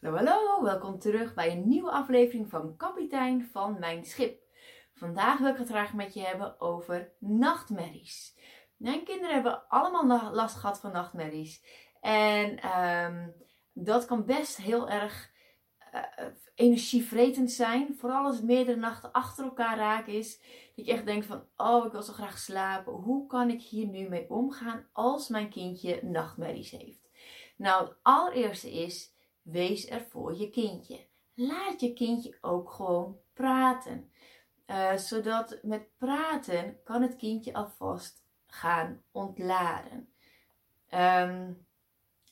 Hallo, welkom terug bij een nieuwe aflevering van Kapitein van Mijn Schip. Vandaag wil ik het graag met je hebben over nachtmerries. Mijn kinderen hebben allemaal last gehad van nachtmerries. En ehm, dat kan best heel erg uh, energievretend zijn. Vooral als het meerdere nachten achter elkaar raak is. Dat je echt denkt van, oh ik wil zo graag slapen. Hoe kan ik hier nu mee omgaan als mijn kindje nachtmerries heeft? Nou, het allereerste is Wees er voor je kindje. Laat je kindje ook gewoon praten. Uh, zodat met praten kan het kindje alvast gaan ontladen. Um,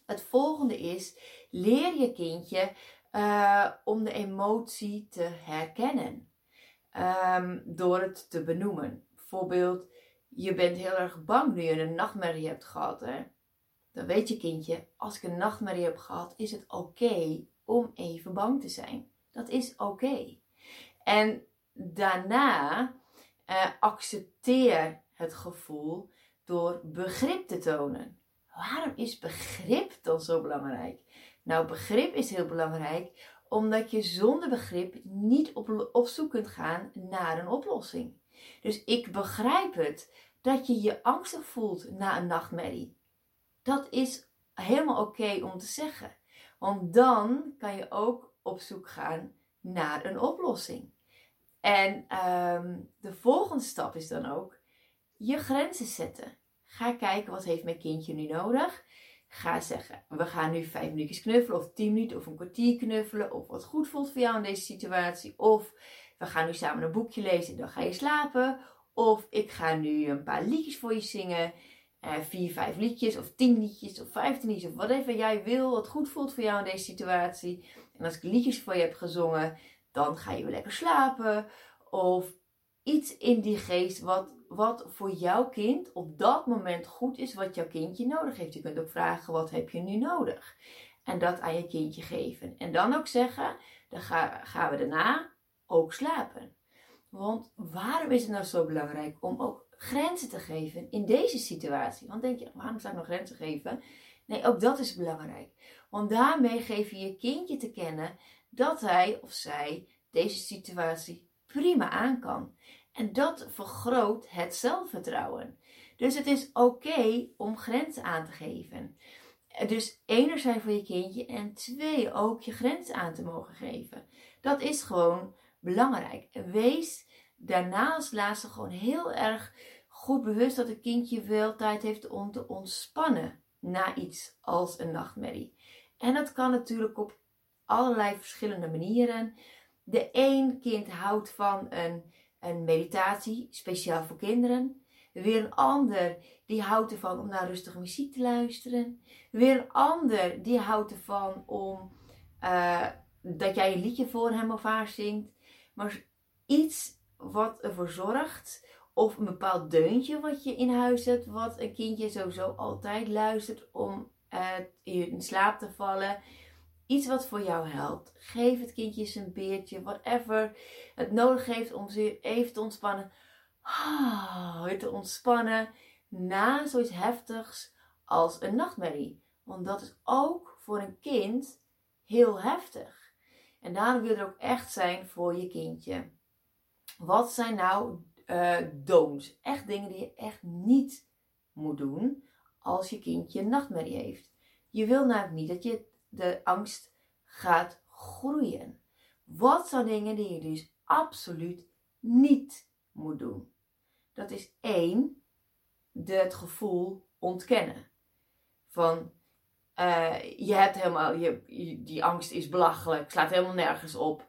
het volgende is, leer je kindje uh, om de emotie te herkennen. Um, door het te benoemen. Bijvoorbeeld, je bent heel erg bang nu je een nachtmerrie hebt gehad. Hè? Weet je kindje, als ik een nachtmerrie heb gehad, is het oké om even bang te zijn. Dat is oké. En daarna uh, accepteer het gevoel door begrip te tonen. Waarom is begrip dan zo belangrijk? Nou, begrip is heel belangrijk omdat je zonder begrip niet op, op zoek kunt gaan naar een oplossing. Dus ik begrijp het dat je je angstig voelt na een nachtmerrie. Dat is helemaal oké om te zeggen. Want dan kan je ook op zoek gaan naar een oplossing. En ehm, de volgende stap is dan ook je grenzen zetten. Ga kijken wat heeft mijn kindje nu nodig. Ga zeggen, we gaan nu vijf minuutjes knuffelen of tien minuten of een kwartier knuffelen. Of wat goed voelt voor jou in deze situatie. Of we gaan nu samen een boekje lezen en dan ga je slapen. Of ik ga nu een paar liedjes voor je zingen vier, vijf liedjes of tien liedjes of vijftien liedjes of even jij wil, wat goed voelt voor jou in deze situatie. En als ik liedjes voor je heb gezongen, dan ga je weer lekker slapen. Of iets in die geest wat, wat voor jouw kind op dat moment goed is, wat jouw kindje nodig heeft. Je kunt ook vragen, wat heb je nu nodig? En dat aan je kindje geven. En dan ook zeggen, dan ga, gaan we daarna ook slapen. Want waarom is het nou zo belangrijk om ook grenzen te geven in deze situatie. Want denk je, waarom zou ik nog grenzen geven? Nee, ook dat is belangrijk. Want daarmee geef je je kindje te kennen dat hij of zij deze situatie prima aan kan. En dat vergroot het zelfvertrouwen. Dus het is oké om grenzen aan te geven. Dus enerzijds voor je kindje en twee ook je grenzen aan te mogen geven. Dat is gewoon belangrijk. Wees daarna als laatste gewoon heel erg goed bewust dat het kindje veel tijd heeft om te ontspannen na iets als een nachtmerrie. En dat kan natuurlijk op allerlei verschillende manieren. De een kind houdt van een, een meditatie, speciaal voor kinderen. Weer een ander die houdt ervan om naar rustige muziek te luisteren. Weer een ander die houdt ervan om uh, dat jij een liedje voor hem of haar zingt. Maar iets wat ervoor zorgt, of een bepaald deuntje wat je in huis hebt, wat een kindje sowieso altijd luistert om uh, in slaap te vallen. Iets wat voor jou helpt. Geef het kindje zijn beertje, whatever het nodig heeft om ze even te ontspannen. Oh, te ontspannen na zoiets heftigs als een nachtmerrie. Want dat is ook voor een kind heel heftig. En daarom wil er ook echt zijn voor je kindje. Wat zijn nou uh, don'ts? Echt dingen die je echt niet moet doen als je kindje een nachtmerrie heeft. Je wil namelijk niet dat je de angst gaat groeien. Wat zijn dingen die je dus absoluut niet moet doen? Dat is één, het gevoel ontkennen. Van uh, je hebt helemaal, je, die angst is belachelijk, slaat helemaal nergens op.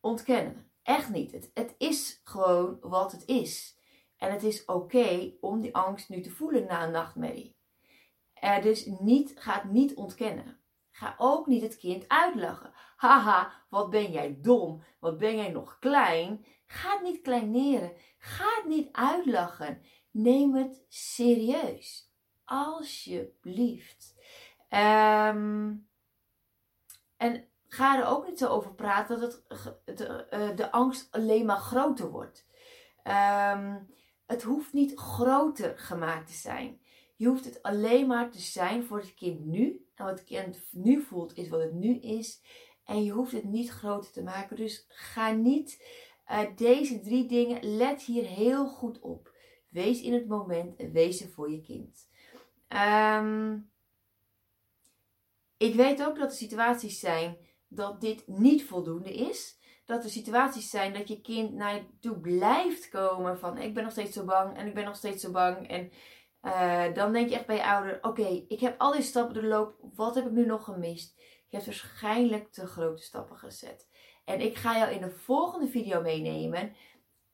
Ontkennen. Echt niet. Het, het is gewoon wat het is. En het is oké om die angst nu te voelen na een nachtmerrie. Er dus niet, ga het niet ontkennen. Ga ook niet het kind uitlachen. Haha, wat ben jij dom. Wat ben jij nog klein. Ga het niet kleineren. Ga het niet uitlachen. Neem het serieus. Alsjeblieft. Um, en ga er ook niet zo over praten dat het, de, eh, de angst alleen maar groter wordt. Um, het hoeft niet groter gemaakt te zijn. Je hoeft het alleen maar te zijn voor het kind nu En wat het kind nu voelt, is wat het nu is. En je hoeft het niet groter te maken. Dus ga niet uh, deze drie dingen, let hier heel goed op. Wees in het moment en wees er voor je kind. Um, ik weet ook dat er situaties zijn dat dit niet voldoende is. Dat er situaties zijn dat je kind naar je toe blijft komen van ik ben nog steeds zo bang en ik ben nog steeds zo bang. En uh, dan denk je echt bij je ouder, oké, ik heb al die stappen doorlopen, wat heb ik nu nog gemist? Je hebt waarschijnlijk te grote stappen gezet. En ik ga jou in de volgende video meenemen,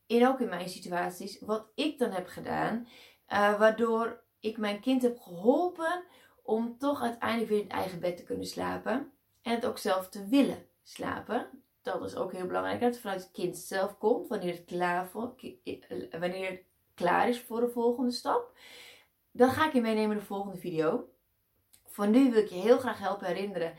in ook in mijn situaties, wat ik dan heb gedaan. Uh, waardoor ik mijn kind heb geholpen om toch uiteindelijk weer in het eigen bed te kunnen slapen. En het ook zelf te willen slapen. Dat is ook heel belangrijk. Dat het vanuit het kind zelf komt. Wanneer het klaar, voor, wanneer het klaar is voor de volgende stap. Dan ga ik je meenemen in de volgende video. Voor nu wil ik je heel graag helpen herinneren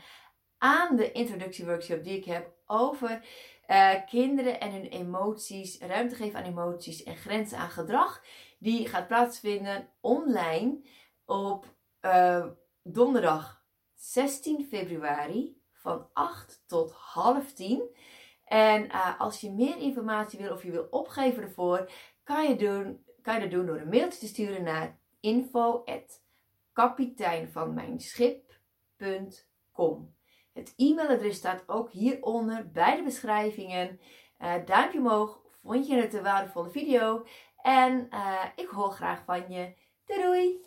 aan de introductieworkshop die ik heb over uh, kinderen en hun emoties, ruimte geven aan emoties en grenzen aan gedrag. Die gaat plaatsvinden online op uh, donderdag 16 februari van 8 tot half 10. En uh, als je meer informatie wil of je wil opgeven ervoor, kan je, doen, kan je dat doen door een mailtje te sturen naar info kapiteinvanmijnschip.com. Het e-mailadres staat ook hieronder bij de beschrijvingen. Uh, duimpje omhoog, vond je het een waardevolle video? En uh, ik hoor graag van je. Doei!